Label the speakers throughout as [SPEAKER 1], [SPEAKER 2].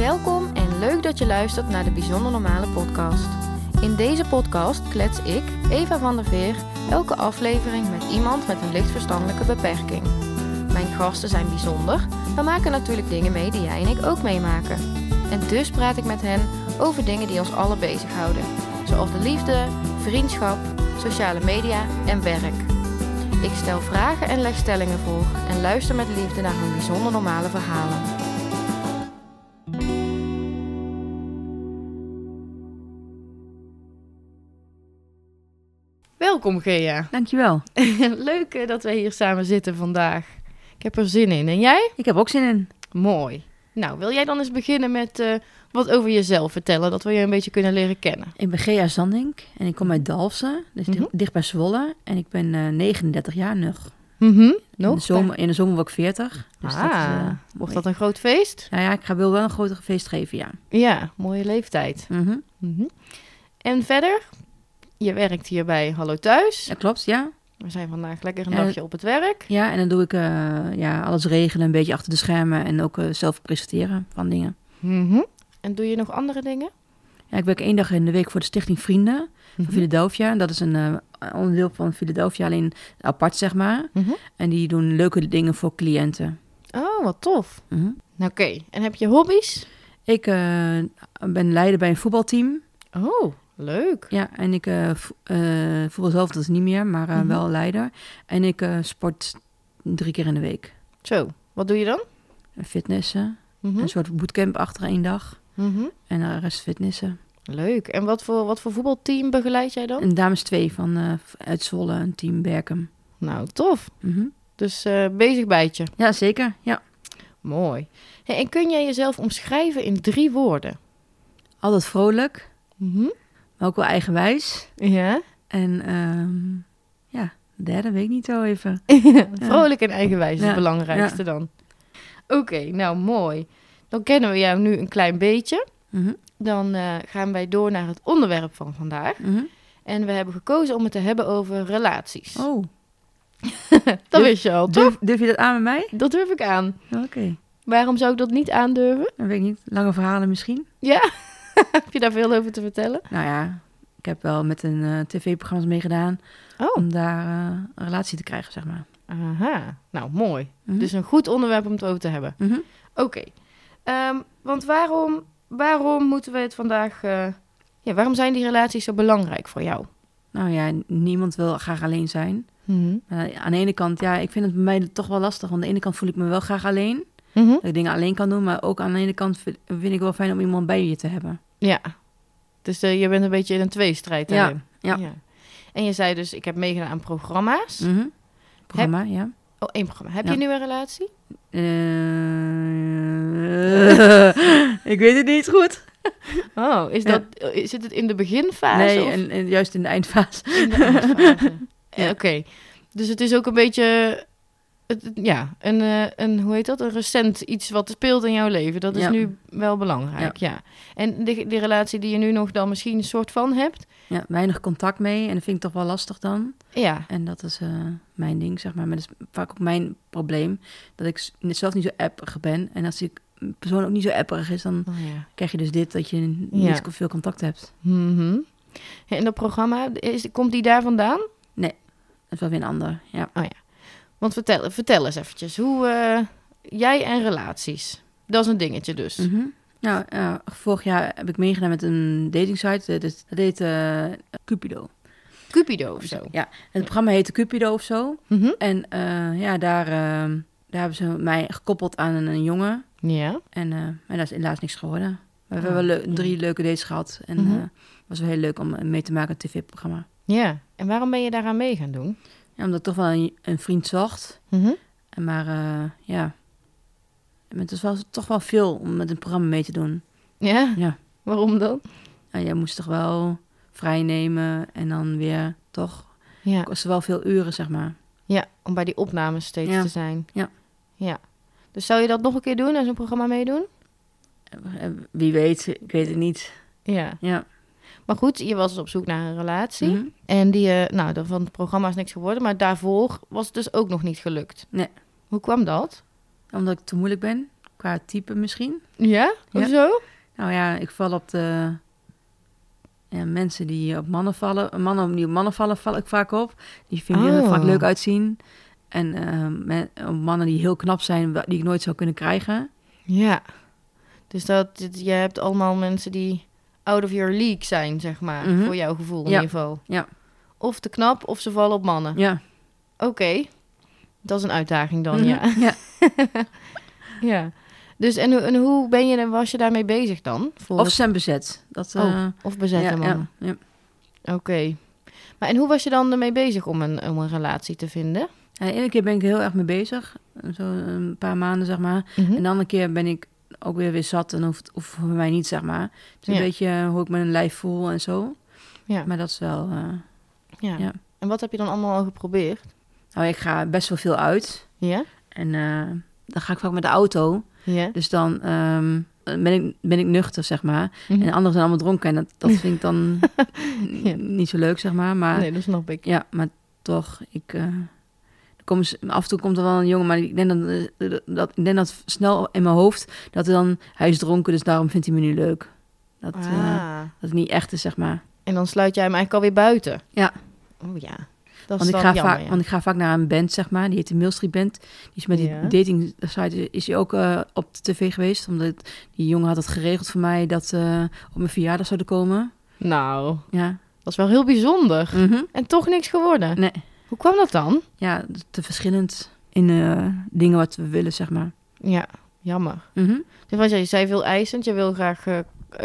[SPEAKER 1] Welkom en leuk dat je luistert naar de Bijzonder Normale podcast. In deze podcast klets ik, Eva van der Veer, elke aflevering met iemand met een licht verstandelijke beperking. Mijn gasten zijn bijzonder, maar maken natuurlijk dingen mee die jij en ik ook meemaken. En dus praat ik met hen over dingen die ons allen bezighouden. Zoals de liefde, vriendschap, sociale media en werk. Ik stel vragen en leg stellingen voor en luister met liefde naar hun bijzonder normale verhalen. Welkom Gea.
[SPEAKER 2] Dankjewel.
[SPEAKER 1] Leuk eh, dat wij hier samen zitten vandaag. Ik heb er zin in. En jij?
[SPEAKER 2] Ik heb ook zin in.
[SPEAKER 1] Mooi. Nou, wil jij dan eens beginnen met eh, wat over jezelf vertellen, dat we je een beetje kunnen leren kennen?
[SPEAKER 2] Ik ben Gea Zandink en ik kom uit Dalfsen, dus
[SPEAKER 1] Mhm.
[SPEAKER 2] dicht bij Zwolle. En ik ben eh, 39 jaar nog.
[SPEAKER 1] Mhm.
[SPEAKER 2] In
[SPEAKER 1] Nog?
[SPEAKER 2] de, zomer, in de zomer word ik 40. Dus
[SPEAKER 1] ah,
[SPEAKER 2] dat
[SPEAKER 1] wordt dat een groot feest?
[SPEAKER 2] Nou ja, ik ga wil wel een groter feest geven, ja.
[SPEAKER 1] Ja, mooie leeftijd.
[SPEAKER 2] Mhm.
[SPEAKER 1] Mhm. En verder, je werkt hier bij Hallo Thuis.
[SPEAKER 2] Dat klopt, ja.
[SPEAKER 1] We zijn vandaag lekker een dagje op het werk.
[SPEAKER 2] Ja, en dan doe ik eh, ja, alles regelen, een beetje achter de schermen en ook eh, zelf presenteren van dingen.
[SPEAKER 1] Mhm. En doe je nog andere dingen?
[SPEAKER 2] Ja, ik werk één dag in de week voor de Stichting Vrienden van
[SPEAKER 1] Mhm.
[SPEAKER 2] Philadelphia. Dat is een eh, onderdeel van Philadelphia, alleen apart zeg maar.
[SPEAKER 1] Mhm.
[SPEAKER 2] En die doen leuke dingen voor cliënten.
[SPEAKER 1] Oh, wat tof. Nou, Oké, en heb je hobby's?
[SPEAKER 2] Ik ben leider bij een voetbalteam.
[SPEAKER 1] Oh, leuk.
[SPEAKER 2] Ja, en ik eh, vo- eh, voetbal zelf, dat is niet meer, maar eh,
[SPEAKER 1] Mhm.
[SPEAKER 2] wel leider. En ik sport drie keer in de week.
[SPEAKER 1] Zo, wat doe je dan?
[SPEAKER 2] En Fitnessen,
[SPEAKER 1] Mhm.
[SPEAKER 2] een soort bootcamp achter één dag.
[SPEAKER 1] Mhm.
[SPEAKER 2] En de rest fitnessen.
[SPEAKER 1] Leuk. En wat voor, wat voor voetbalteam begeleid jij dan?
[SPEAKER 2] En dames twee van uit Zwolle, een team Berkem.
[SPEAKER 1] Nou, tof. Dus bezig bijtje.
[SPEAKER 2] Ja, zeker. Ja.
[SPEAKER 1] Mooi. Hey, en kun jij jezelf omschrijven in drie woorden?
[SPEAKER 2] Altijd vrolijk,
[SPEAKER 1] Mhm.
[SPEAKER 2] Maar ook wel eigenwijs.
[SPEAKER 1] Ja.
[SPEAKER 2] En ehm, ja, de derde weet ik niet zo even.
[SPEAKER 1] Vrolijk en eigenwijs is het belangrijkste dan. Oké, nou mooi. Dan kennen we jou nu een klein beetje.
[SPEAKER 2] Mhm.
[SPEAKER 1] Dan eh, gaan wij door naar het onderwerp van vandaag.
[SPEAKER 2] Mhm.
[SPEAKER 1] En we hebben gekozen om het te hebben over relaties.
[SPEAKER 2] Oh,
[SPEAKER 1] dat
[SPEAKER 2] durf-
[SPEAKER 1] wist je al, toch?
[SPEAKER 2] durf, durf je dat aan met mij?
[SPEAKER 1] Dat durf ik aan.
[SPEAKER 2] Oké,
[SPEAKER 1] Waarom zou ik dat niet aandurven?
[SPEAKER 2] dat weet ik niet. Lange verhalen misschien?
[SPEAKER 1] Ja? Heb je daar veel over te vertellen?
[SPEAKER 2] Nou ja, ik heb wel met een eh, tv-programma's meegedaan
[SPEAKER 1] Oh,
[SPEAKER 2] om daar eh, een relatie te krijgen, zeg maar.
[SPEAKER 1] aha. Nou, mooi.
[SPEAKER 2] Mhm.
[SPEAKER 1] Dus een goed onderwerp om het over te hebben.
[SPEAKER 2] Mhm.
[SPEAKER 1] Oké. Ehm, want waarom, waarom moeten we het vandaag... eh, ja, waarom zijn die relaties zo belangrijk voor jou?
[SPEAKER 2] Nou ja, niemand wil graag alleen zijn.
[SPEAKER 1] Mhm.
[SPEAKER 2] Aan de ene kant, ja, ik vind het bij mij toch wel lastig. Want aan de ene kant voel ik me wel graag alleen.
[SPEAKER 1] Mhm.
[SPEAKER 2] Dat ik dingen alleen kan doen. Maar ook aan de ene kant vind, vind ik wel fijn om iemand bij je te hebben.
[SPEAKER 1] Ja. Dus eh, je bent een beetje in een tweestrijd
[SPEAKER 2] Ja,
[SPEAKER 1] daarin.
[SPEAKER 2] ja.
[SPEAKER 1] En je zei dus, ik heb meegedaan aan programma's.
[SPEAKER 2] Mhm. Programma, ja.
[SPEAKER 1] Oh, één programma. Heb
[SPEAKER 2] Ja.
[SPEAKER 1] je nu een relatie?
[SPEAKER 2] Eh, ik weet het niet goed.
[SPEAKER 1] Oh, is
[SPEAKER 2] Ja.
[SPEAKER 1] dat, eh, zit het in de beginfase?
[SPEAKER 2] nee,
[SPEAKER 1] of
[SPEAKER 2] en, en juist in de eindfase.
[SPEAKER 1] in de eindfase?
[SPEAKER 2] Ja.
[SPEAKER 1] Oké. Dus het is ook een beetje... Ja, een, eh, een, hoe heet dat? Een recent iets wat speelt in jouw leven. Dat is
[SPEAKER 2] Ja.
[SPEAKER 1] nu wel belangrijk, ja. En die, die relatie die je nu nog dan misschien een soort van hebt...
[SPEAKER 2] Ja, weinig contact mee. En dat vind ik toch wel lastig dan.
[SPEAKER 1] Ja,
[SPEAKER 2] En dat is eh, mijn ding, zeg maar. Maar dat is vaak ook mijn probleem. Dat ik zelf niet zo apperig ben. En als ik een persoon ook niet zo apperig is, dan
[SPEAKER 1] oh, ja.
[SPEAKER 2] krijg je dus dit dat je niet
[SPEAKER 1] Ja.
[SPEAKER 2] veel contact hebt.
[SPEAKER 1] Mhm. En dat programma, is, komt die daar vandaan?
[SPEAKER 2] Dat is wel weer een ander. Ja.
[SPEAKER 1] Want vertel, vertel eens eventjes, hoe eh, jij en relaties, dat is een dingetje dus.
[SPEAKER 2] Mhm. Nou, vorig jaar heb ik meegedaan met een datingsite. Dat, dat heet eh, Cupido.
[SPEAKER 1] Cupido of zo.
[SPEAKER 2] Ja, het programma heette Cupido of zo.
[SPEAKER 1] Mhm.
[SPEAKER 2] En eh, ja, daar, eh, daar hebben ze mij gekoppeld aan een, een jongen.
[SPEAKER 1] Ja.
[SPEAKER 2] En, maar daar is helaas niks geworden. We
[SPEAKER 1] Oh,
[SPEAKER 2] hebben wel leu-
[SPEAKER 1] ja.
[SPEAKER 2] drie leuke dates gehad. En
[SPEAKER 1] Mhm.
[SPEAKER 2] het was wel heel leuk om mee te maken, een tv-programma.
[SPEAKER 1] Ja. En waarom ben je daaraan mee gaan doen?
[SPEAKER 2] Omdat ik toch wel een, een vriend zocht.
[SPEAKER 1] Mhm.
[SPEAKER 2] En Maar eh, ja, het is wel, toch wel veel om met een programma mee te doen.
[SPEAKER 1] Ja?
[SPEAKER 2] Ja.
[SPEAKER 1] Waarom dan?
[SPEAKER 2] En jij moest toch wel vrij nemen en dan weer toch...
[SPEAKER 1] Ja.
[SPEAKER 2] kostte wel veel uren, zeg maar.
[SPEAKER 1] ja, om bij die opnames steeds
[SPEAKER 2] Ja.
[SPEAKER 1] te zijn.
[SPEAKER 2] Ja.
[SPEAKER 1] Ja. Dus zou je dat nog een keer doen, aan zo'n programma meedoen?
[SPEAKER 2] Eh, Wie weet, ik weet het niet.
[SPEAKER 1] Ja.
[SPEAKER 2] Ja.
[SPEAKER 1] Maar goed, je was dus op zoek naar een relatie.
[SPEAKER 2] Mhm.
[SPEAKER 1] En die, eh, nou, er van het programma is niks geworden. Maar daarvoor was het dus ook nog niet gelukt.
[SPEAKER 2] Nee.
[SPEAKER 1] Hoe kwam dat?
[SPEAKER 2] Omdat ik te moeilijk ben. qua type misschien.
[SPEAKER 1] Ja?
[SPEAKER 2] Ja.
[SPEAKER 1] Hoezo?
[SPEAKER 2] Nou ja, ik val op de ja, mensen die op mannen vallen. Mannen die op mannen vallen, val ik vaak op. Die vind ik er
[SPEAKER 1] Oh.
[SPEAKER 2] vaak leuk uitzien. En eh, mannen die heel knap zijn, die ik nooit zou kunnen krijgen.
[SPEAKER 1] Ja. Dus dat, je hebt allemaal mensen die out of your league zijn, zeg maar.
[SPEAKER 2] Mhm.
[SPEAKER 1] Voor jouw gevoel in
[SPEAKER 2] Ja.
[SPEAKER 1] ieder geval.
[SPEAKER 2] Ja.
[SPEAKER 1] Of te knap, of ze vallen op mannen.
[SPEAKER 2] Ja.
[SPEAKER 1] Oké. Dat is een uitdaging dan,
[SPEAKER 2] Mhm.
[SPEAKER 1] ja.
[SPEAKER 2] ja.
[SPEAKER 1] ja. Dus en, hoe- en hoe ben je, was je daarmee bezig dan? Voor
[SPEAKER 2] Of zijn bezet. Dat,
[SPEAKER 1] Oh,
[SPEAKER 2] eh,
[SPEAKER 1] of bezette
[SPEAKER 2] ja,
[SPEAKER 1] mannen?
[SPEAKER 2] ja.
[SPEAKER 1] Oké. Maar en hoe was je dan ermee bezig om een, om een relatie te vinden?
[SPEAKER 2] Ja, de ene keer ben ik heel erg mee bezig. Zo een paar maanden, zeg maar.
[SPEAKER 1] Mhm.
[SPEAKER 2] En de andere keer ben ik ook weer weer zat en hoeft, hoeft voor mij niet, zeg maar. Het is een beetje hoe ik mijn lijf voel en zo.
[SPEAKER 1] Ja.
[SPEAKER 2] Maar dat is wel... eh,
[SPEAKER 1] ja.
[SPEAKER 2] ja.
[SPEAKER 1] En wat heb je dan allemaal al geprobeerd?
[SPEAKER 2] Nou, ik ga best wel veel uit.
[SPEAKER 1] Ja?
[SPEAKER 2] En eh, dan ga ik vaak met de auto.
[SPEAKER 1] Ja.
[SPEAKER 2] Dus dan ehm, ben, ik, ben ik nuchter, zeg maar.
[SPEAKER 1] Mhm.
[SPEAKER 2] En de anderen zijn allemaal dronken. En dat, dat vind ik dan
[SPEAKER 1] Ja.
[SPEAKER 2] niet zo leuk, zeg maar. Maar
[SPEAKER 1] Nee, dat snap ik.
[SPEAKER 2] ja, maar toch, ik... eh, komen af en toe komt er wel een jongen, maar ik denk dat, eh, dat, ik denk dat snel in mijn hoofd dat er dan hij is dronken, dus daarom vindt hij me nu leuk. Dat, eh,
[SPEAKER 1] Ah.
[SPEAKER 2] dat het niet echt is, zeg maar.
[SPEAKER 1] En dan sluit jij hem eigenlijk alweer buiten?
[SPEAKER 2] Ja.
[SPEAKER 1] Oh ja. Dat
[SPEAKER 2] Want ik,
[SPEAKER 1] dan
[SPEAKER 2] ga
[SPEAKER 1] jammer,
[SPEAKER 2] vaak,
[SPEAKER 1] ja.
[SPEAKER 2] want ik ga vaak naar een band, zeg maar. Die heet de Mill Street Band. Die is met
[SPEAKER 1] Ja.
[SPEAKER 2] die dating site is hij ook eh, op de tv geweest. Omdat die jongen had het geregeld voor mij dat ze op mijn verjaardag zouden komen.
[SPEAKER 1] Nou,
[SPEAKER 2] Ja.
[SPEAKER 1] dat is wel heel bijzonder.
[SPEAKER 2] Mhm.
[SPEAKER 1] En toch niks geworden.
[SPEAKER 2] Nee.
[SPEAKER 1] Hoe kwam dat dan?
[SPEAKER 2] Ja, te verschillend in eh, dingen wat we willen, zeg maar.
[SPEAKER 1] Ja, jammer. Dus wat jij je zei, veel eisend. Je wil graag eh,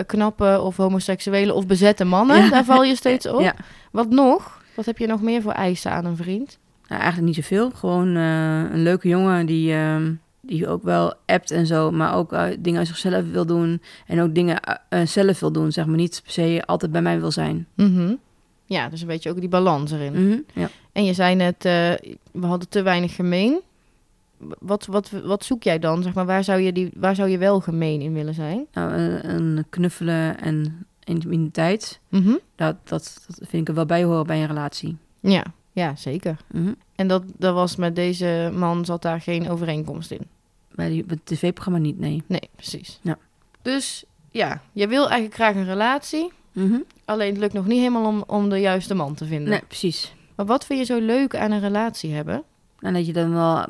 [SPEAKER 1] knappe of homoseksuele of bezette mannen.
[SPEAKER 2] Ja.
[SPEAKER 1] Daar val je steeds op.
[SPEAKER 2] Ja.
[SPEAKER 1] Wat nog? Wat heb je nog meer voor eisen aan een vriend?
[SPEAKER 2] Nou, eigenlijk niet zoveel. Gewoon eh, een leuke jongen die, ehm, die ook wel appt en zo, maar ook eh, dingen uit zichzelf wil doen. En ook dingen eh, eh, zelf wil doen, zeg maar. Niet per se altijd bij mij wil zijn.
[SPEAKER 1] Mhm. Ja, dus een beetje ook die balans erin.
[SPEAKER 2] Mhm. Ja.
[SPEAKER 1] En je zei net, eh, we hadden te weinig gemeen. Wat, wat, wat zoek jij dan? Zeg maar, waar, zou je die, waar zou je wel gemeen in willen zijn?
[SPEAKER 2] Nou, een, knuffelen en intimiteit,
[SPEAKER 1] Mhm.
[SPEAKER 2] dat, dat, dat vind ik er wel bij horen bij een relatie.
[SPEAKER 1] Ja, ja, zeker.
[SPEAKER 2] Mhm.
[SPEAKER 1] En dat, dat was met deze man, zat daar geen overeenkomst in.
[SPEAKER 2] Bij, die, bij het tv-programma niet, nee.
[SPEAKER 1] Nee, precies.
[SPEAKER 2] Ja.
[SPEAKER 1] Dus ja, je wil eigenlijk graag een relatie.
[SPEAKER 2] Mhm.
[SPEAKER 1] Alleen het lukt nog niet helemaal om, om de juiste man te vinden.
[SPEAKER 2] Nee, precies.
[SPEAKER 1] Maar wat vind je zo leuk aan een relatie hebben?
[SPEAKER 2] En dat je dan wel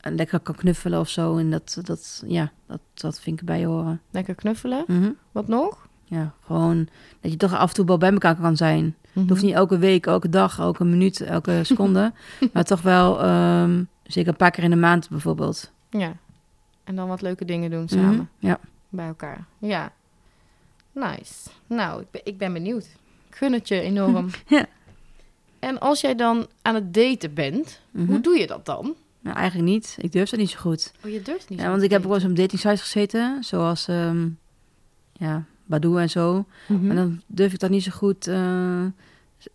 [SPEAKER 2] lekker kan knuffelen of zo. En dat, dat ja, dat, dat vind ik erbij horen.
[SPEAKER 1] Lekker knuffelen.
[SPEAKER 2] Mhm.
[SPEAKER 1] Wat nog?
[SPEAKER 2] Ja, gewoon dat je toch af en toe wel bij elkaar kan zijn. Het hoeft niet elke week, elke dag, elke minuut, elke seconde. maar toch wel ehm, zeker een paar keer in de maand bijvoorbeeld.
[SPEAKER 1] Ja. En dan wat leuke dingen doen
[SPEAKER 2] Mhm.
[SPEAKER 1] samen.
[SPEAKER 2] Ja.
[SPEAKER 1] Bij elkaar. Ja. Nice. Nou, ik ben, ik ben benieuwd. Ik gun het je enorm.
[SPEAKER 2] Ja.
[SPEAKER 1] En als jij dan aan het daten bent,
[SPEAKER 2] Mhm.
[SPEAKER 1] hoe doe je dat dan?
[SPEAKER 2] Nou, eigenlijk niet. Ik durf dat niet zo goed.
[SPEAKER 1] Oh, je durft niet.
[SPEAKER 2] Ja, want ik heb ook wel eens op dating sites gezeten, zoals ehm ja, Badoo en zo.
[SPEAKER 1] Mhm.
[SPEAKER 2] Maar dan durf ik dat niet zo goed. er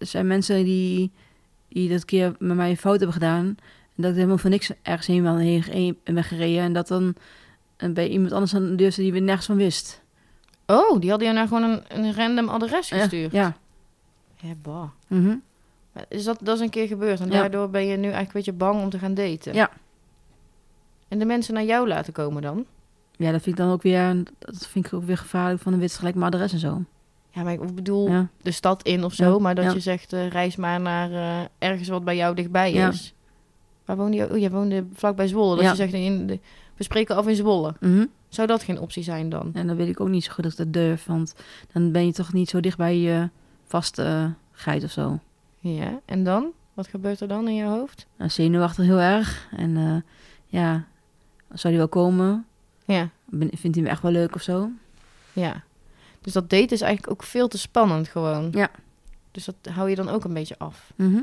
[SPEAKER 2] zijn mensen die, die dat keer met mij een fout hebben gedaan. En dat ik helemaal voor niks ergens heen ben, heen, ben gereden. En dat dan eh, bij iemand anders aan de deur zit die weer nergens van wist.
[SPEAKER 1] Oh, die hadden je nou gewoon een, een random adres gestuurd?
[SPEAKER 2] Ja.
[SPEAKER 1] Ja, bah.
[SPEAKER 2] Mhm.
[SPEAKER 1] Is dat, dat is een keer gebeurd en
[SPEAKER 2] Ja.
[SPEAKER 1] daardoor ben je nu eigenlijk een beetje bang om te gaan daten?
[SPEAKER 2] Ja.
[SPEAKER 1] En de mensen naar jou laten komen dan?
[SPEAKER 2] Ja, dat vind ik dan ook weer, dat vind ik ook weer gevaarlijk van de wit gelijk mijn adres en zo.
[SPEAKER 1] Ja, maar ik bedoel
[SPEAKER 2] Ja.
[SPEAKER 1] de stad in of zo,
[SPEAKER 2] Ja,
[SPEAKER 1] maar dat je zegt eh, reis maar naar eh, ergens wat bij jou dichtbij is. Waar woonde je? Oh, je woonde vlakbij Zwolle. Dat
[SPEAKER 2] Ja.
[SPEAKER 1] je zegt, in de, we spreken af in Zwolle.
[SPEAKER 2] Mhm.
[SPEAKER 1] Zou dat geen optie zijn dan?
[SPEAKER 2] En dan weet ik ook niet zo goed dat ik dat durf, want dan ben je toch niet zo dicht bij je vastigheid of zo.
[SPEAKER 1] Ja, en dan? Wat gebeurt er dan in je hoofd?
[SPEAKER 2] Nou, zenuwachtig heel erg. En eh, ja, zou die wel komen?
[SPEAKER 1] Ja,
[SPEAKER 2] Ben, vindt hij me echt wel leuk of zo?
[SPEAKER 1] ja. Dus dat daten is eigenlijk ook veel te spannend gewoon.
[SPEAKER 2] Ja.
[SPEAKER 1] Dus dat hou je dan ook een beetje af.
[SPEAKER 2] Mhm.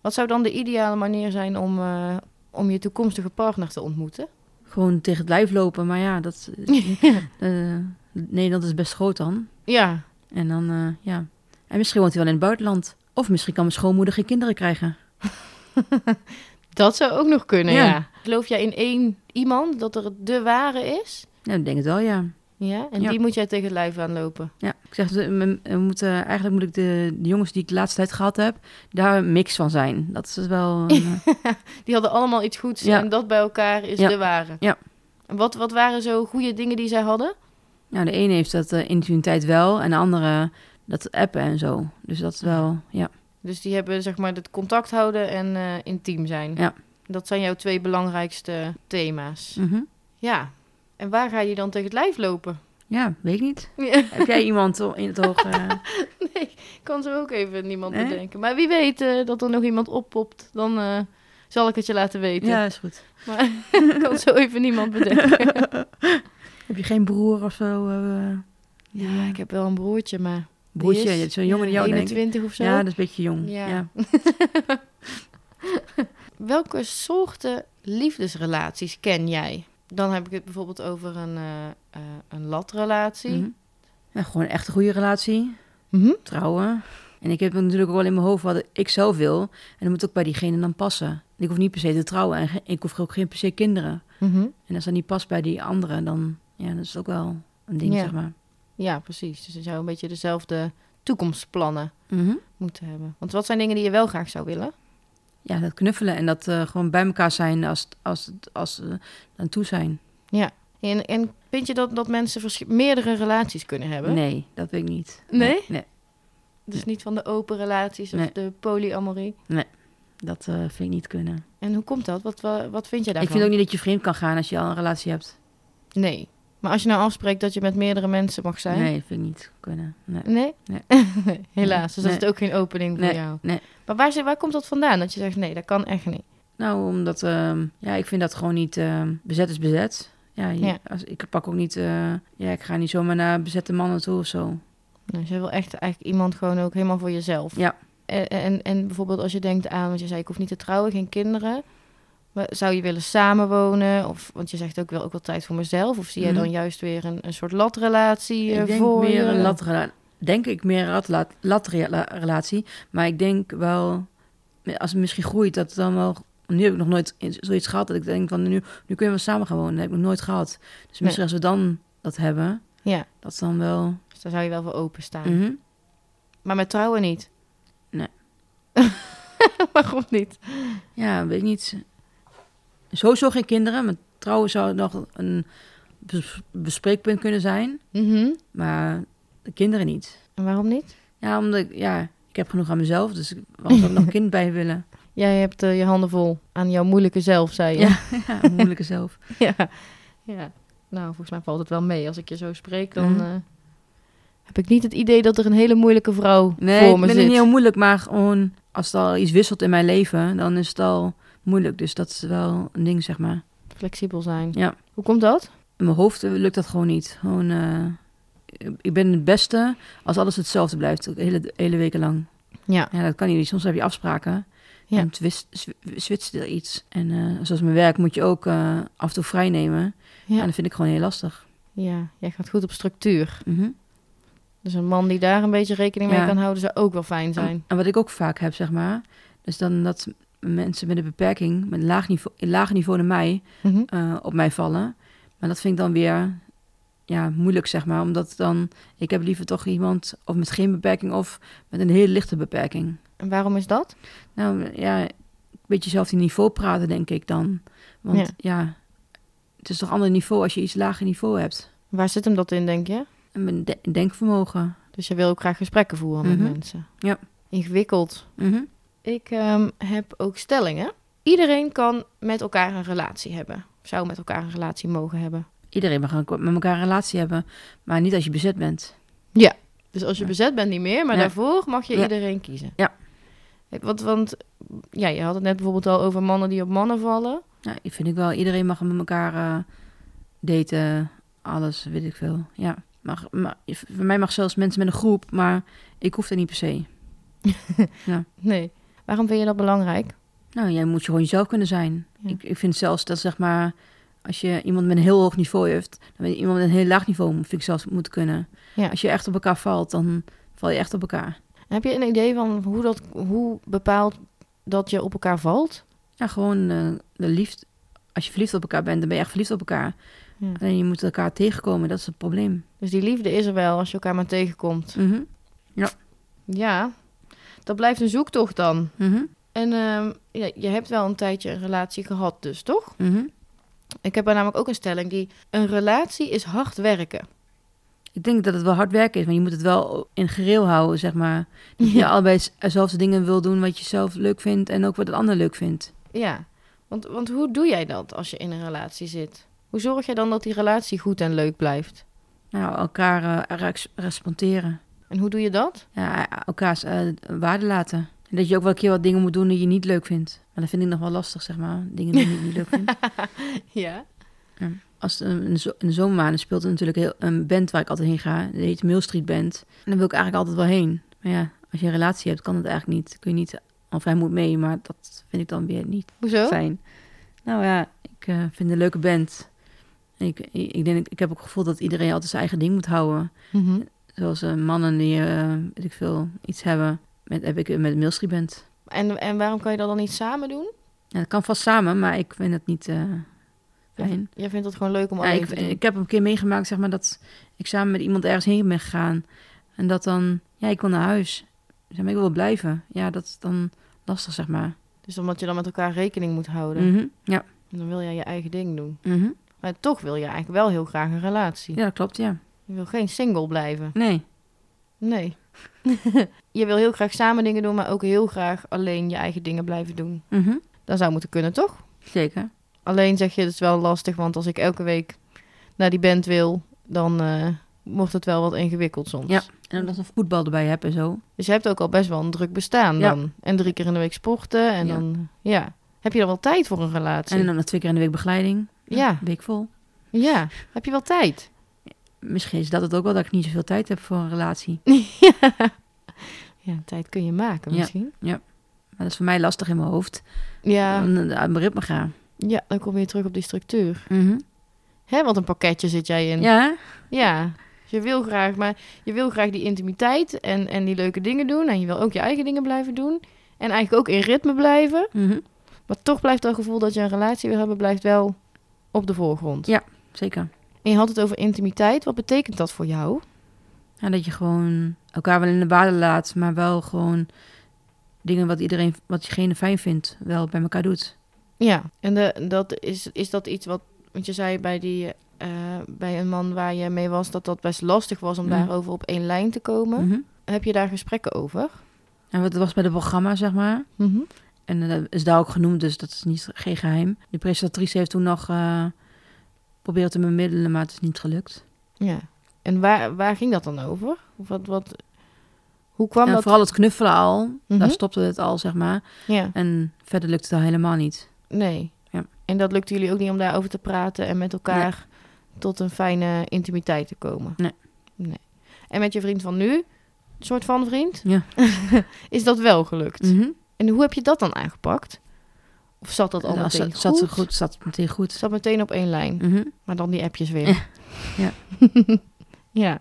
[SPEAKER 1] Wat zou dan de ideale manier zijn om, eh, om je toekomstige partner te ontmoeten?
[SPEAKER 2] Gewoon tegen het lijf lopen, maar ja, dat, eh, Nederland is best groot dan.
[SPEAKER 1] ja,
[SPEAKER 2] En dan, ja. En misschien woont hij wel in het buitenland. Of misschien kan mijn schoonmoeder geen kinderen krijgen.
[SPEAKER 1] dat zou ook nog kunnen, ja.
[SPEAKER 2] Ja.
[SPEAKER 1] Geloof jij in één iemand dat er de ware is?
[SPEAKER 2] Ja, ik denk het wel, ja.
[SPEAKER 1] Ja, en
[SPEAKER 2] Ja.
[SPEAKER 1] die moet jij tegen het lijf aanlopen.
[SPEAKER 2] Ja, ik zeg, we- moeten, eigenlijk moet ik de, de jongens die ik de laatste tijd gehad heb, daar een mix van zijn. Dat is wel... een, eh,
[SPEAKER 1] Die hadden allemaal iets goeds
[SPEAKER 2] Ja.
[SPEAKER 1] en dat bij elkaar is de ware.
[SPEAKER 2] Ja.
[SPEAKER 1] En wat, wat waren zo goede dingen die zij hadden?
[SPEAKER 2] Nou, de ene heeft dat intimiteit wel en de andere dat appen en zo. Dus dat is wel, ja.
[SPEAKER 1] Dus die hebben zeg maar het contact houden en eh, intiem zijn.
[SPEAKER 2] Ja.
[SPEAKER 1] Dat zijn jouw twee belangrijkste thema's.
[SPEAKER 2] Mhm.
[SPEAKER 1] Ja. En waar ga je dan tegen het lijf lopen?
[SPEAKER 2] Ja, weet ik niet.
[SPEAKER 1] Ja.
[SPEAKER 2] Heb jij iemand in het oog? eh,
[SPEAKER 1] Nee, ik kan zo ook even niemand
[SPEAKER 2] Nee?
[SPEAKER 1] bedenken. Maar wie weet eh, dat er nog iemand oppopt, dan eh, zal ik het je laten weten.
[SPEAKER 2] ja, is goed.
[SPEAKER 1] Maar ik kan zo even niemand bedenken.
[SPEAKER 2] Heb je geen broer of zo? eh,
[SPEAKER 1] Ja, ik heb wel een broertje, maar...
[SPEAKER 2] Broertje, zo'n jongen die jou denk ik.
[SPEAKER 1] 21 of zo.
[SPEAKER 2] Ja, dat is een beetje jong.
[SPEAKER 1] Ja.
[SPEAKER 2] Ja.
[SPEAKER 1] Welke soorten liefdesrelaties ken jij? Dan heb ik het bijvoorbeeld over een, eh, eh, een latrelatie.
[SPEAKER 2] Mhm. Ja, gewoon een echte goede relatie.
[SPEAKER 1] Mhm.
[SPEAKER 2] Trouwen. En ik heb natuurlijk ook wel in mijn hoofd wat ik zelf wil. En dat moet ook bij diegene dan passen. Ik hoef niet per se te trouwen en ik hoef ook geen per se kinderen.
[SPEAKER 1] Mhm.
[SPEAKER 2] En als dat niet past bij die andere, dan ja, dat is ook wel een ding,
[SPEAKER 1] Ja.
[SPEAKER 2] zeg maar.
[SPEAKER 1] Ja, precies. Dus je zou een beetje dezelfde toekomstplannen
[SPEAKER 2] Mhm.
[SPEAKER 1] moeten hebben. Want wat zijn dingen die je wel graag zou willen?
[SPEAKER 2] Ja, dat knuffelen en dat eh, gewoon bij elkaar zijn als, als, als ze aan toe zijn.
[SPEAKER 1] En, en vind je dat, dat mensen meerdere relaties kunnen hebben?
[SPEAKER 2] Nee, dat weet ik niet.
[SPEAKER 1] Nee?
[SPEAKER 2] Nee,
[SPEAKER 1] Dus niet van de open relaties of
[SPEAKER 2] Nee.
[SPEAKER 1] de polyamorie.
[SPEAKER 2] dat eh, vind ik niet kunnen.
[SPEAKER 1] En hoe komt dat? Wat, wat, wat vind je daarvan?
[SPEAKER 2] Ik vind ook niet dat je vreemd kan gaan als je al een relatie hebt.
[SPEAKER 1] Nee. Maar als je nou afspreekt dat je met meerdere mensen mag zijn?
[SPEAKER 2] Nee, vind ik niet kunnen. Nee.
[SPEAKER 1] Nee?
[SPEAKER 2] Nee.
[SPEAKER 1] Helaas. Dus dat is ook geen opening voor jou.
[SPEAKER 2] nee.
[SPEAKER 1] Maar waar, waar komt dat vandaan? Dat je zegt, nee, dat kan echt niet.
[SPEAKER 2] Nou, omdat ehm, ja, ik vind dat gewoon niet ehm, bezet is bezet. Ja, je-
[SPEAKER 1] Ja.
[SPEAKER 2] Als, ik pak ook niet. eh, ja, ik ga niet zomaar naar bezette mannen toe of zo.
[SPEAKER 1] Dus je wil echt eigenlijk iemand gewoon ook helemaal voor jezelf.
[SPEAKER 2] Ja.
[SPEAKER 1] En, en, en bijvoorbeeld als je denkt aan, want je zei ik hoef niet te trouwen, geen kinderen. Zou je willen samenwonen? Of, want je zegt ook wel ook wel tijd voor mezelf. Of zie jij
[SPEAKER 2] Mhm.
[SPEAKER 1] dan juist weer een, een soort latrelatie eh,
[SPEAKER 2] ik denk
[SPEAKER 1] voor
[SPEAKER 2] meer
[SPEAKER 1] je?
[SPEAKER 2] een latrela- denk ik meer een lat- latrelatie. Maar ik denk wel, als het misschien groeit, dat het dan wel. Nu heb ik nog nooit zoiets gehad dat ik denk van nu, nu kunnen we samen gaan wonen. Dat heb ik nog nooit gehad. Dus misschien als we dan dat hebben,
[SPEAKER 1] Ja,
[SPEAKER 2] dat is dan wel.
[SPEAKER 1] dus daar zou je wel voor openstaan.
[SPEAKER 2] Mhm.
[SPEAKER 1] Maar met trouwen niet?
[SPEAKER 2] Nee.
[SPEAKER 1] Waarom niet?
[SPEAKER 2] Ja, weet ik niet. Sowieso geen kinderen. Met trouwen zou het nog een bes- bespreekpunt kunnen zijn.
[SPEAKER 1] Mhm.
[SPEAKER 2] Maar de kinderen niet.
[SPEAKER 1] En waarom niet?
[SPEAKER 2] Ja, omdat ik, ja, ik heb genoeg aan mezelf. Dus ik- waarom zou ik nog een kind bij willen?
[SPEAKER 1] Jij hebt eh, je handen vol aan jouw moeilijke zelf, zei je.
[SPEAKER 2] Ja, moeilijke zelf.
[SPEAKER 1] ja. ja. Nou, volgens mij valt het wel mee. Als ik je zo spreek, dan eh, heb ik niet het idee dat er een hele moeilijke vrouw
[SPEAKER 2] Nee,
[SPEAKER 1] voor
[SPEAKER 2] ik
[SPEAKER 1] me
[SPEAKER 2] ben
[SPEAKER 1] zit.
[SPEAKER 2] niet heel moeilijk. Maar gewoon, als er al iets wisselt in mijn leven, dan is het al moeilijk. Dus dat is wel een ding, zeg maar.
[SPEAKER 1] Flexibel zijn.
[SPEAKER 2] Ja.
[SPEAKER 1] Hoe komt dat?
[SPEAKER 2] In mijn hoofd lukt dat gewoon niet. Gewoon, eh, ik ben het beste als alles hetzelfde blijft. De hele, hele weken lang.
[SPEAKER 1] Ja.
[SPEAKER 2] Ja, dat kan niet. Soms heb je afspraken.
[SPEAKER 1] Ja.
[SPEAKER 2] En twist, sw- switcht er iets. En eh, zoals mijn werk moet je ook eh, af en toe vrij nemen. Ja. En dat vind ik gewoon heel lastig.
[SPEAKER 1] ja, jij gaat goed op structuur.
[SPEAKER 2] Mhm.
[SPEAKER 1] Dus een man die daar een beetje rekening mee
[SPEAKER 2] Ja.
[SPEAKER 1] kan houden, zou ook wel fijn zijn.
[SPEAKER 2] En, wat ik ook vaak heb, zeg maar, is dan dat mensen met een beperking, met een laag niveau, een niveau dan mij,
[SPEAKER 1] Mhm.
[SPEAKER 2] eh, op mij vallen. Maar dat vind ik dan weer ja, moeilijk, zeg maar. Omdat dan, ik heb liever toch iemand of met geen beperking of met een hele lichte beperking.
[SPEAKER 1] En waarom is dat?
[SPEAKER 2] Nou ja, een beetje zelf die niveau praten, denk ik dan. Want
[SPEAKER 1] Ja.
[SPEAKER 2] ja, het is toch een ander niveau als je iets lager niveau hebt.
[SPEAKER 1] Waar zit hem dat in, denk je?
[SPEAKER 2] En mijn de- denkvermogen.
[SPEAKER 1] Dus je wil ook graag gesprekken voeren
[SPEAKER 2] Mhm.
[SPEAKER 1] met mensen.
[SPEAKER 2] Ja.
[SPEAKER 1] Ingewikkeld.
[SPEAKER 2] Mhm.
[SPEAKER 1] Ik ehm, heb ook stellingen. Iedereen kan met elkaar een relatie hebben. Zou met elkaar een relatie mogen hebben.
[SPEAKER 2] Iedereen mag met elkaar een relatie hebben, maar niet als je bezet bent.
[SPEAKER 1] Dus als je
[SPEAKER 2] Ja.
[SPEAKER 1] bezet bent niet meer, maar
[SPEAKER 2] Ja.
[SPEAKER 1] daarvoor mag je
[SPEAKER 2] Ja.
[SPEAKER 1] iedereen kiezen.
[SPEAKER 2] Ja.
[SPEAKER 1] Want, want ja, je had het net bijvoorbeeld al over mannen die op mannen vallen.
[SPEAKER 2] Ja, ik vind ik wel, iedereen mag met elkaar eh, daten, alles, weet ik veel. Ja, mag, maar, voor mij mag zelfs mensen met een groep, maar ik hoef dat niet per se.
[SPEAKER 1] Nee. Waarom vind je dat belangrijk?
[SPEAKER 2] Nou, jij moet je gewoon jezelf kunnen zijn.
[SPEAKER 1] Ja.
[SPEAKER 2] Ik, ik vind zelfs dat, zeg maar, als je iemand met een heel hoog niveau heeft, dan ben je iemand met een heel laag niveau, vind ik zelfs moeten kunnen.
[SPEAKER 1] Ja.
[SPEAKER 2] Als je echt op elkaar valt, dan val je echt op elkaar.
[SPEAKER 1] Heb je een idee van hoe dat hoe bepaalt dat je op elkaar valt?
[SPEAKER 2] Ja, gewoon eh, de liefde. Als je verliefd op elkaar bent, dan ben je echt verliefd op elkaar.
[SPEAKER 1] Ja.
[SPEAKER 2] Alleen je moet elkaar tegenkomen, dat is het probleem.
[SPEAKER 1] Dus die liefde is er wel als je elkaar maar tegenkomt.
[SPEAKER 2] Mhm,
[SPEAKER 1] Ja, dat blijft een zoektocht dan.
[SPEAKER 2] mhm,
[SPEAKER 1] En ehm, ja, je hebt wel een tijdje een relatie gehad dus, toch?
[SPEAKER 2] mhm.
[SPEAKER 1] Ik heb er namelijk ook een stelling die... Een relatie is hard werken.
[SPEAKER 2] Ik denk dat het wel hard werken is, maar je moet het wel in gereel houden, zeg maar. Dat je
[SPEAKER 1] Ja.
[SPEAKER 2] allebei z- zelf de dingen wil doen wat je zelf leuk vindt en ook wat de ander leuk vindt.
[SPEAKER 1] Ja, want, want hoe doe jij dat als je in een relatie zit? Hoe zorg je dan dat die relatie goed en leuk blijft?
[SPEAKER 2] Nou, elkaar res- respecteren.
[SPEAKER 1] En hoe doe je dat?
[SPEAKER 2] Ja, elkaars eh, waarde laten. En dat je ook wel een keer wat dingen moet doen die je niet leuk vindt. Maar dat vind ik nog wel lastig, zeg maar. Dingen die ik niet leuk vind.
[SPEAKER 1] Ja.
[SPEAKER 2] Als het in de, zo- in de zomermaanden speelt er natuurlijk heel, een band waar ik altijd heen ga. Die heet Mill Street Band. En daar wil ik eigenlijk altijd wel heen. Maar ja, als je een relatie hebt, kan dat eigenlijk niet. Kun je niet, of hij moet mee, maar dat vind ik dan weer niet
[SPEAKER 1] Hoezo?
[SPEAKER 2] fijn. Nou ja, ik eh, vind een leuke band. En ik, ik, denk, ik heb ook het gevoel dat iedereen altijd zijn eigen ding moet houden.
[SPEAKER 1] Mhm.
[SPEAKER 2] Zoals eh, mannen die, eh, weet ik veel, iets hebben. Met, heb ik met Band.
[SPEAKER 1] En, en waarom kan je dat dan niet samen doen?
[SPEAKER 2] Ja, dat kan vast samen, maar ik vind het niet eh, fijn.
[SPEAKER 1] Jij vindt het gewoon leuk om
[SPEAKER 2] Ja,
[SPEAKER 1] alleen
[SPEAKER 2] ik,
[SPEAKER 1] te doen.
[SPEAKER 2] ik heb een keer meegemaakt, zeg maar, dat ik samen met iemand ergens heen ben gegaan. En dat dan, ja, ik wil naar huis. Zeg maar, ik wil blijven. Ja, dat is dan lastig, zeg maar.
[SPEAKER 1] Dus omdat je dan met elkaar rekening moet houden.
[SPEAKER 2] Mhm, Ja.
[SPEAKER 1] En dan wil jij je eigen ding doen.
[SPEAKER 2] mhm.
[SPEAKER 1] Maar toch wil je eigenlijk wel heel graag een relatie.
[SPEAKER 2] ja, dat klopt, ja.
[SPEAKER 1] Je wil geen single blijven.
[SPEAKER 2] Nee.
[SPEAKER 1] Nee. je wil heel graag samen dingen doen, maar ook heel graag alleen je eigen dingen blijven doen.
[SPEAKER 2] Mhm.
[SPEAKER 1] Dat zou moeten kunnen, toch?
[SPEAKER 2] Zeker.
[SPEAKER 1] Alleen zeg je, het is wel lastig, want als ik elke week naar die band wil, dan eh, wordt het wel wat ingewikkeld soms.
[SPEAKER 2] Ja. En dan nog voetbal erbij heb en zo.
[SPEAKER 1] Dus je hebt ook al best wel een druk bestaan
[SPEAKER 2] Ja.
[SPEAKER 1] dan. En drie keer in de week sporten en
[SPEAKER 2] Ja.
[SPEAKER 1] dan, ja. Heb je dan wel tijd voor een relatie?
[SPEAKER 2] En dan twee keer in de week begeleiding.
[SPEAKER 1] Ja.
[SPEAKER 2] Week vol.
[SPEAKER 1] Ja, heb je wel tijd?
[SPEAKER 2] Misschien is dat het ook wel dat ik niet zoveel tijd heb voor een relatie.
[SPEAKER 1] Ja, tijd kun je maken
[SPEAKER 2] Ja.
[SPEAKER 1] misschien.
[SPEAKER 2] Maar dat is voor mij lastig in mijn hoofd.
[SPEAKER 1] Ja,
[SPEAKER 2] uit mijn ritme gaan.
[SPEAKER 1] ja, dan kom je terug op die structuur.
[SPEAKER 2] Mhm.
[SPEAKER 1] Hè, wat een pakketje zit jij in.
[SPEAKER 2] Ja?
[SPEAKER 1] Ja, je wil graag, maar je wil graag die intimiteit en, en die leuke dingen doen. En je wil ook je eigen dingen blijven doen. En eigenlijk ook in ritme blijven.
[SPEAKER 2] Mhm.
[SPEAKER 1] Maar toch blijft dat gevoel dat je een relatie wil hebben, blijft wel op de voorgrond.
[SPEAKER 2] Ja. Zeker.
[SPEAKER 1] En je had het over intimiteit. Wat betekent dat voor jou?
[SPEAKER 2] Ja, dat je gewoon elkaar wel in de waarde laat, maar wel gewoon dingen wat iedereen, wat diegene fijn vindt, wel bij elkaar doet.
[SPEAKER 1] Ja, en de, dat is, is dat iets wat, want je zei bij, die, eh, bij een man waar je mee was, dat dat best lastig was om
[SPEAKER 2] Mhm.
[SPEAKER 1] daarover op één lijn te komen.
[SPEAKER 2] Mhm.
[SPEAKER 1] Heb je daar gesprekken over?
[SPEAKER 2] En wat was bij het programma, zeg maar. En eh, dat is daar ook genoemd, dus dat is niet, geen geheim. De presentatrice heeft toen nog eh proberen te bemiddelen, maar het is niet gelukt.
[SPEAKER 1] Ja. En waar, waar ging dat dan over? Wat, wat, hoe kwam
[SPEAKER 2] En
[SPEAKER 1] dat?
[SPEAKER 2] vooral het knuffelen al,
[SPEAKER 1] Mhm.
[SPEAKER 2] daar stopte het al, zeg maar.
[SPEAKER 1] Ja,
[SPEAKER 2] En verder lukte het helemaal niet.
[SPEAKER 1] nee.
[SPEAKER 2] Ja.
[SPEAKER 1] En dat lukte jullie ook niet om daarover te praten en met elkaar tot een fijne intimiteit te komen?
[SPEAKER 2] Nee.
[SPEAKER 1] Nee. En met je vriend van nu, soort van vriend,
[SPEAKER 2] Ja.
[SPEAKER 1] is dat wel gelukt?
[SPEAKER 2] Mhm.
[SPEAKER 1] En hoe heb je dat dan aangepakt? Of zat dat al
[SPEAKER 2] Ja,
[SPEAKER 1] meteen
[SPEAKER 2] zat,
[SPEAKER 1] goed?
[SPEAKER 2] zat goed? Zat meteen goed.
[SPEAKER 1] Zat meteen op één lijn.
[SPEAKER 2] Mhm.
[SPEAKER 1] Maar dan die appjes weer.
[SPEAKER 2] Ja.
[SPEAKER 1] ja.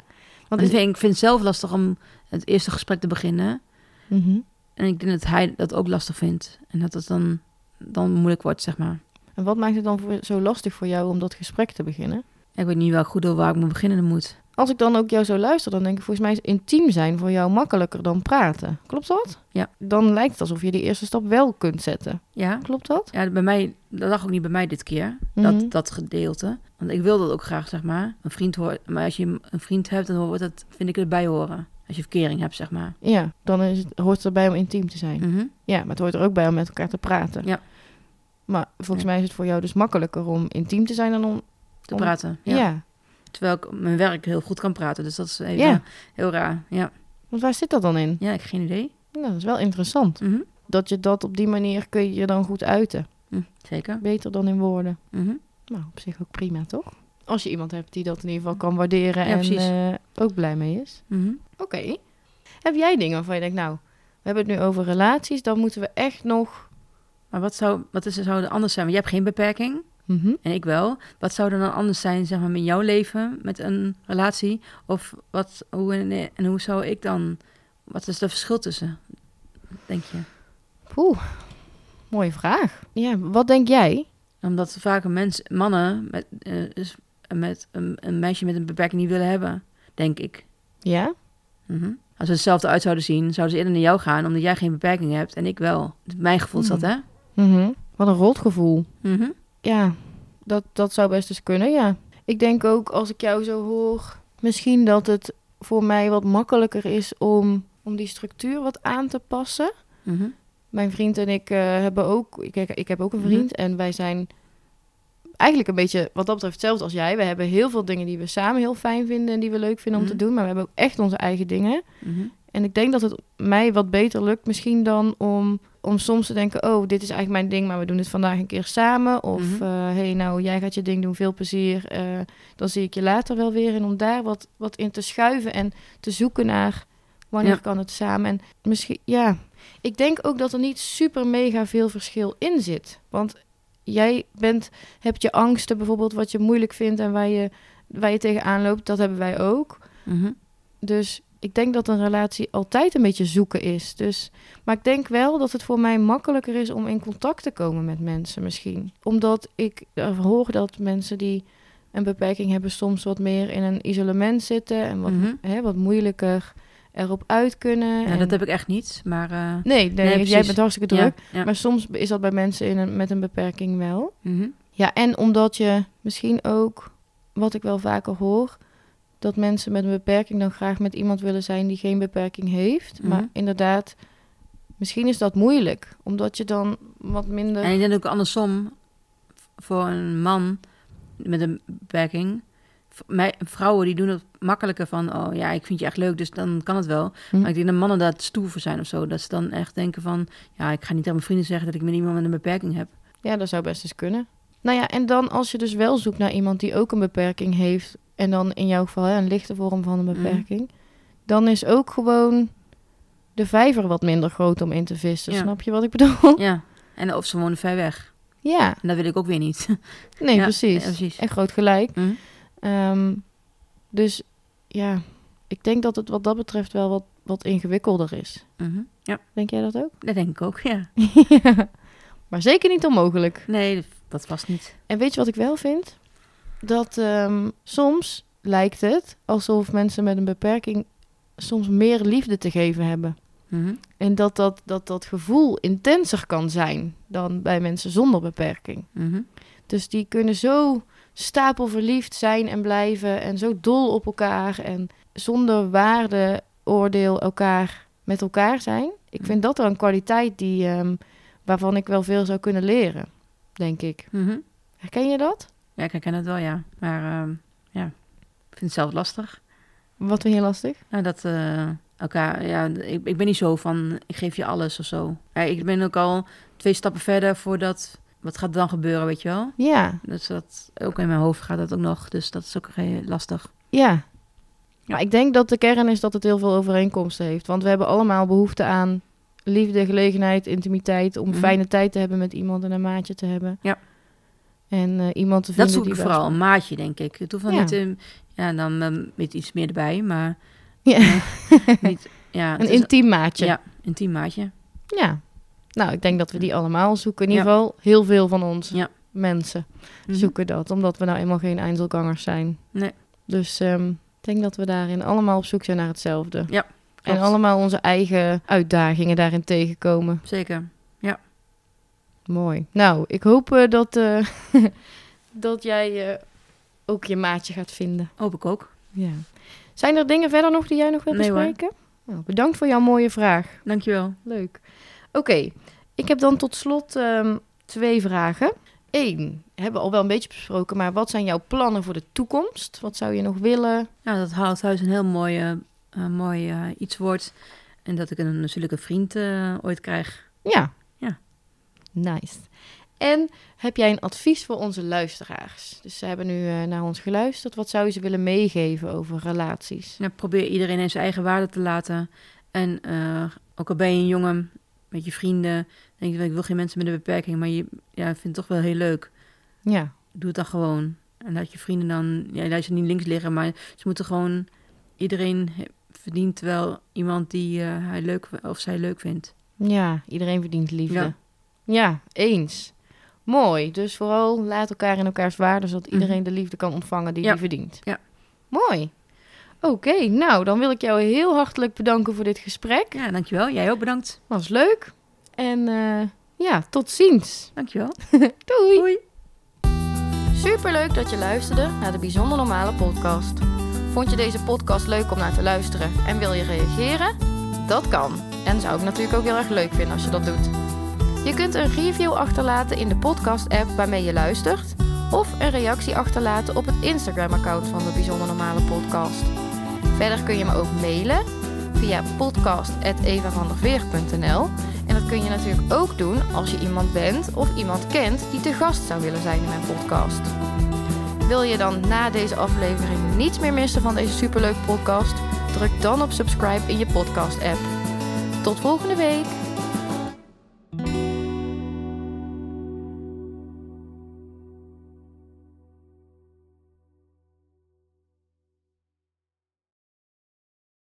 [SPEAKER 1] Want
[SPEAKER 2] ik, vind, ik vind het zelf lastig om het eerste gesprek te beginnen.
[SPEAKER 1] Mhm.
[SPEAKER 2] En ik denk dat hij dat ook lastig vindt. En dat het dan, dan moeilijk wordt, zeg maar.
[SPEAKER 1] En wat maakt het dan voor, zo lastig voor jou om dat gesprek te beginnen?
[SPEAKER 2] Ik weet niet wel goed over waar ik moet beginnen moet.
[SPEAKER 1] Als ik dan ook jou zo luister, dan denk ik volgens mij is intiem zijn voor jou makkelijker dan praten. Klopt dat?
[SPEAKER 2] Ja.
[SPEAKER 1] Dan lijkt het alsof je die eerste stap wel kunt zetten.
[SPEAKER 2] Ja?
[SPEAKER 1] Klopt dat?
[SPEAKER 2] Ja, bij mij, dat lag ook niet bij mij dit keer.
[SPEAKER 1] Mhm.
[SPEAKER 2] Dat, dat gedeelte. Want ik wil dat ook graag, zeg maar. Een vriend hoort. Maar als je een vriend hebt, dan hoort dat, vind ik erbij horen. Als je verkering hebt, zeg maar.
[SPEAKER 1] Ja, dan is het, hoort het erbij om intiem te zijn.
[SPEAKER 2] Mhm.
[SPEAKER 1] Ja, maar het hoort er ook bij om met elkaar te praten.
[SPEAKER 2] Ja.
[SPEAKER 1] Maar volgens
[SPEAKER 2] Ja.
[SPEAKER 1] mij is het voor jou dus makkelijker om intiem te zijn dan om...
[SPEAKER 2] Te
[SPEAKER 1] Om-
[SPEAKER 2] praten.
[SPEAKER 1] Ja.
[SPEAKER 2] Ja. Terwijl ik mijn werk heel goed kan praten. Dus dat is even
[SPEAKER 1] Ja.
[SPEAKER 2] heel raar. Ja.
[SPEAKER 1] Want waar zit dat dan in?
[SPEAKER 2] ja, ik heb geen idee.
[SPEAKER 1] Nou, dat is wel interessant.
[SPEAKER 2] Mhm.
[SPEAKER 1] Dat je dat op die manier kun je dan goed uiten.
[SPEAKER 2] Hm, Zeker.
[SPEAKER 1] Beter dan in woorden.
[SPEAKER 2] Mhm.
[SPEAKER 1] Nou, op zich ook prima, toch? Als je iemand hebt die dat in ieder geval kan waarderen
[SPEAKER 2] Ja,
[SPEAKER 1] en eh, ook blij mee is.
[SPEAKER 2] Mhm.
[SPEAKER 1] Oké. Heb jij dingen waarvan je denkt, nou, we hebben het nu over relaties, dan moeten we echt nog...
[SPEAKER 2] Maar wat zou, wat is, zou er anders zijn? Want je hebt geen beperking.
[SPEAKER 1] Mhm.
[SPEAKER 2] En ik wel. Wat zou er dan anders zijn, zeg maar, met jouw leven, met een relatie? Of wat, hoe en, en hoe zou ik dan, wat is het verschil tussen, denk je?
[SPEAKER 1] Poeh, mooie vraag. Ja, wat denk jij?
[SPEAKER 2] Omdat vaak een mens, mannen met, eh, met een, een meisje met een beperking niet willen hebben, denk ik.
[SPEAKER 1] Ja?
[SPEAKER 2] Mhm. Als we hetzelfde uit zouden zien, zouden ze eerder naar jou gaan, omdat jij geen beperking hebt en ik wel. Mijn gevoel is dat, hè?
[SPEAKER 1] Mhm. Wat een rotgevoel. Ja, Dat, dat zou best eens kunnen, ja. Ik denk ook, als ik jou zo hoor, misschien dat het voor mij wat makkelijker is om, om die structuur wat aan te passen.
[SPEAKER 2] Mhm.
[SPEAKER 1] Mijn vriend en ik eh, hebben ook, ik, ik heb ook een
[SPEAKER 2] Mhm.
[SPEAKER 1] vriend en wij zijn eigenlijk een beetje wat dat betreft hetzelfde als jij. We hebben heel veel dingen die we samen heel fijn vinden en die we leuk vinden om
[SPEAKER 2] Mhm.
[SPEAKER 1] te doen, maar we hebben ook echt onze eigen dingen. En ik denk dat het mij wat beter lukt misschien dan om, om soms te denken... oh, dit is eigenlijk mijn ding, maar we doen het vandaag een keer samen. Of, eh, hey, nou, jij gaat je ding doen, veel plezier. eh, dan zie ik je later wel weer. En om daar wat, wat in te schuiven en te zoeken naar... wanneer
[SPEAKER 2] Ja.
[SPEAKER 1] kan het samen. En misschien, ja... Ik denk ook dat er niet super mega veel verschil in zit. Want jij bent, hebt je angsten bijvoorbeeld... wat je moeilijk vindt en waar je, waar je tegenaan loopt. Dat hebben wij ook.
[SPEAKER 2] Mhm.
[SPEAKER 1] Dus ik denk dat een relatie altijd een beetje zoeken is. Dus, maar ik denk wel dat het voor mij makkelijker is om in contact te komen met mensen misschien. Omdat ik hoor dat mensen die een beperking hebben soms wat meer in een isolement zitten en wat,
[SPEAKER 2] Mhm.
[SPEAKER 1] hè, wat moeilijker erop uit kunnen.
[SPEAKER 2] Ja,
[SPEAKER 1] en...
[SPEAKER 2] dat heb ik echt niet. Maar eh,
[SPEAKER 1] Nee, nee,
[SPEAKER 2] Nee,
[SPEAKER 1] jij bent hartstikke druk.
[SPEAKER 2] Ja, ja.
[SPEAKER 1] Maar soms is dat bij mensen in een, met een beperking wel.
[SPEAKER 2] Mhm.
[SPEAKER 1] Ja, en omdat je misschien ook, wat ik wel vaker hoor, dat mensen met een beperking dan graag met iemand willen zijn die geen beperking heeft.
[SPEAKER 2] Mhm.
[SPEAKER 1] Maar inderdaad, misschien is dat moeilijk, omdat je dan wat minder.
[SPEAKER 2] En ik denk ook andersom, voor een man met een beperking, mij, vrouwen die doen het makkelijker van, oh ja, ik vind je echt leuk, dus dan kan het wel.
[SPEAKER 1] Hm.
[SPEAKER 2] Maar ik denk dat mannen daar stoer voor zijn of zo, dat ze dan echt denken van, ja, ik ga niet aan mijn vrienden zeggen dat ik met iemand met een beperking heb.
[SPEAKER 1] Ja, dat zou best eens kunnen. Nou ja, en dan als je dus wel zoekt naar iemand die ook een beperking heeft, en dan in jouw geval hè, een lichte vorm van een
[SPEAKER 2] Mhm.
[SPEAKER 1] beperking, dan is ook gewoon de vijver wat minder groot om in te vissen.
[SPEAKER 2] Ja.
[SPEAKER 1] Snap je wat ik bedoel?
[SPEAKER 2] Ja, en of ze wonen ver weg.
[SPEAKER 1] Ja,
[SPEAKER 2] En dat wil ik ook weer niet.
[SPEAKER 1] nee,
[SPEAKER 2] Ja,
[SPEAKER 1] precies.
[SPEAKER 2] ja, precies.
[SPEAKER 1] En groot gelijk.
[SPEAKER 2] Hm?
[SPEAKER 1] Ehm, dus ja, ik denk dat het wat dat betreft wel wat, wat ingewikkelder is.
[SPEAKER 2] Mhm. Ja,
[SPEAKER 1] Denk jij dat ook?
[SPEAKER 2] dat denk ik ook, ja.
[SPEAKER 1] Maar zeker niet onmogelijk.
[SPEAKER 2] Nee, dat- was niet.
[SPEAKER 1] En weet je wat ik wel vind? Dat ehm, soms lijkt het alsof mensen met een beperking soms meer liefde te geven hebben.
[SPEAKER 2] Mhm.
[SPEAKER 1] En dat dat, dat dat gevoel intenser kan zijn dan bij mensen zonder beperking.
[SPEAKER 2] Mhm.
[SPEAKER 1] Dus die kunnen zo stapelverliefd zijn en blijven en zo dol op elkaar en zonder waardeoordeel elkaar met elkaar zijn. Ik vind dat er een kwaliteit die, ehm, waarvan ik wel veel zou kunnen leren, denk ik.
[SPEAKER 2] Mhm.
[SPEAKER 1] Herken je dat?
[SPEAKER 2] Ja, ik herken het wel, ja. Maar ehm, ja, ik vind het zelf lastig.
[SPEAKER 1] Wat vind je lastig?
[SPEAKER 2] Nou, dat eh, elkaar, ja, ik, ik ben niet zo van, ik geef je alles of zo. Ja, ik ben ook al twee stappen verder voordat, wat gaat er dan gebeuren, weet je wel?
[SPEAKER 1] Ja,
[SPEAKER 2] Dus dat, ook in mijn hoofd gaat dat ook nog, dus dat is ook heel lastig.
[SPEAKER 1] ja. Maar ik denk dat de kern is dat het heel veel overeenkomsten heeft. Want we hebben allemaal behoefte aan liefde, gelegenheid, intimiteit. Om
[SPEAKER 2] Mhm.
[SPEAKER 1] fijne tijd te hebben met iemand en een maatje te hebben.
[SPEAKER 2] Ja.
[SPEAKER 1] En eh, iemand te vinden
[SPEAKER 2] Dat zoek ik vooral, een maatje, denk ik. Het hoeft wel
[SPEAKER 1] Ja.
[SPEAKER 2] niet, ja, dan ehm, met iets meer erbij, maar
[SPEAKER 1] Ja.
[SPEAKER 2] niet, ja,
[SPEAKER 1] Een
[SPEAKER 2] is-
[SPEAKER 1] intiem maatje. Ja.
[SPEAKER 2] Ja, intiem maatje.
[SPEAKER 1] Nou, ik denk dat we die allemaal zoeken. In
[SPEAKER 2] Ja.
[SPEAKER 1] ieder geval heel veel van ons
[SPEAKER 2] Ja.
[SPEAKER 1] mensen
[SPEAKER 2] Mhm.
[SPEAKER 1] zoeken dat. Omdat we nou eenmaal geen eindelgangers zijn.
[SPEAKER 2] Nee.
[SPEAKER 1] Dus ehm, ik denk dat we daarin allemaal op zoek zijn naar hetzelfde.
[SPEAKER 2] Ja,
[SPEAKER 1] En allemaal onze eigen uitdagingen daarin tegenkomen.
[SPEAKER 2] Zeker.
[SPEAKER 1] Mooi. Nou, ik hoop eh, dat, eh, dat jij eh, ook je maatje gaat vinden.
[SPEAKER 2] Hoop ik ook.
[SPEAKER 1] Ja. Zijn er dingen verder nog die jij nog wilt
[SPEAKER 2] Nee,
[SPEAKER 1] bespreken? Nou, bedankt voor jouw mooie vraag.
[SPEAKER 2] Dankjewel.
[SPEAKER 1] Leuk. Oké, ik heb dan tot slot ehm, twee vragen. Eén, hebben we al wel een beetje besproken, maar wat zijn jouw plannen voor de toekomst? Wat zou je nog willen?
[SPEAKER 2] Ja, dat Houthuis een heel mooi, mooi iets wordt. En dat ik een, natuurlijk een vriend eh, ooit krijg.
[SPEAKER 1] Ja. Nice. En heb jij een advies voor onze luisteraars? Dus ze hebben nu eh, naar ons geluisterd. Wat zou je ze willen meegeven over relaties?
[SPEAKER 2] Ja, probeer iedereen in zijn eigen waarde te laten. En eh, ook al ben je een jongen met je vrienden, denk je, ik wil geen mensen met een beperking, maar je ja, vindt het toch wel heel leuk.
[SPEAKER 1] Ja,
[SPEAKER 2] Doe het dan gewoon. En laat je vrienden dan, ja, laat ze niet links liggen, maar ze moeten gewoon, iedereen verdient wel iemand die eh, hij leuk of zij leuk vindt.
[SPEAKER 1] ja iedereen verdient liefde. Ja.
[SPEAKER 2] Ja.
[SPEAKER 1] eens. Mooi. Dus vooral laat elkaar in elkaars waarde, zodat
[SPEAKER 2] Mhm.
[SPEAKER 1] iedereen de liefde kan ontvangen die
[SPEAKER 2] Ja.
[SPEAKER 1] hij verdient.
[SPEAKER 2] Ja.
[SPEAKER 1] Mooi. Oké, nou dan wil ik jou heel hartelijk bedanken voor dit gesprek.
[SPEAKER 2] Ja, dankjewel. Jij ook bedankt.
[SPEAKER 1] Was leuk. En eh, ja, tot ziens.
[SPEAKER 2] Dankjewel.
[SPEAKER 1] Doei.
[SPEAKER 2] Doei.
[SPEAKER 1] Superleuk dat je luisterde naar de Bijzonder Normale podcast. Vond je deze podcast leuk om naar te luisteren en wil je reageren? Dat kan. En zou ik natuurlijk ook heel erg leuk vinden als je dat doet. Je kunt een review achterlaten in de podcast-app waarmee je luistert, of een reactie achterlaten op het Instagram-account van de Bijzonder Normale Podcast. Verder kun je me ook mailen via podcast.evavanderveer.nl en dat kun je natuurlijk ook doen als je iemand bent of iemand kent die te gast zou willen zijn in mijn podcast. Wil je dan na deze aflevering niets meer missen van deze superleuke podcast? Druk dan op subscribe in je podcast-app. Tot volgende week!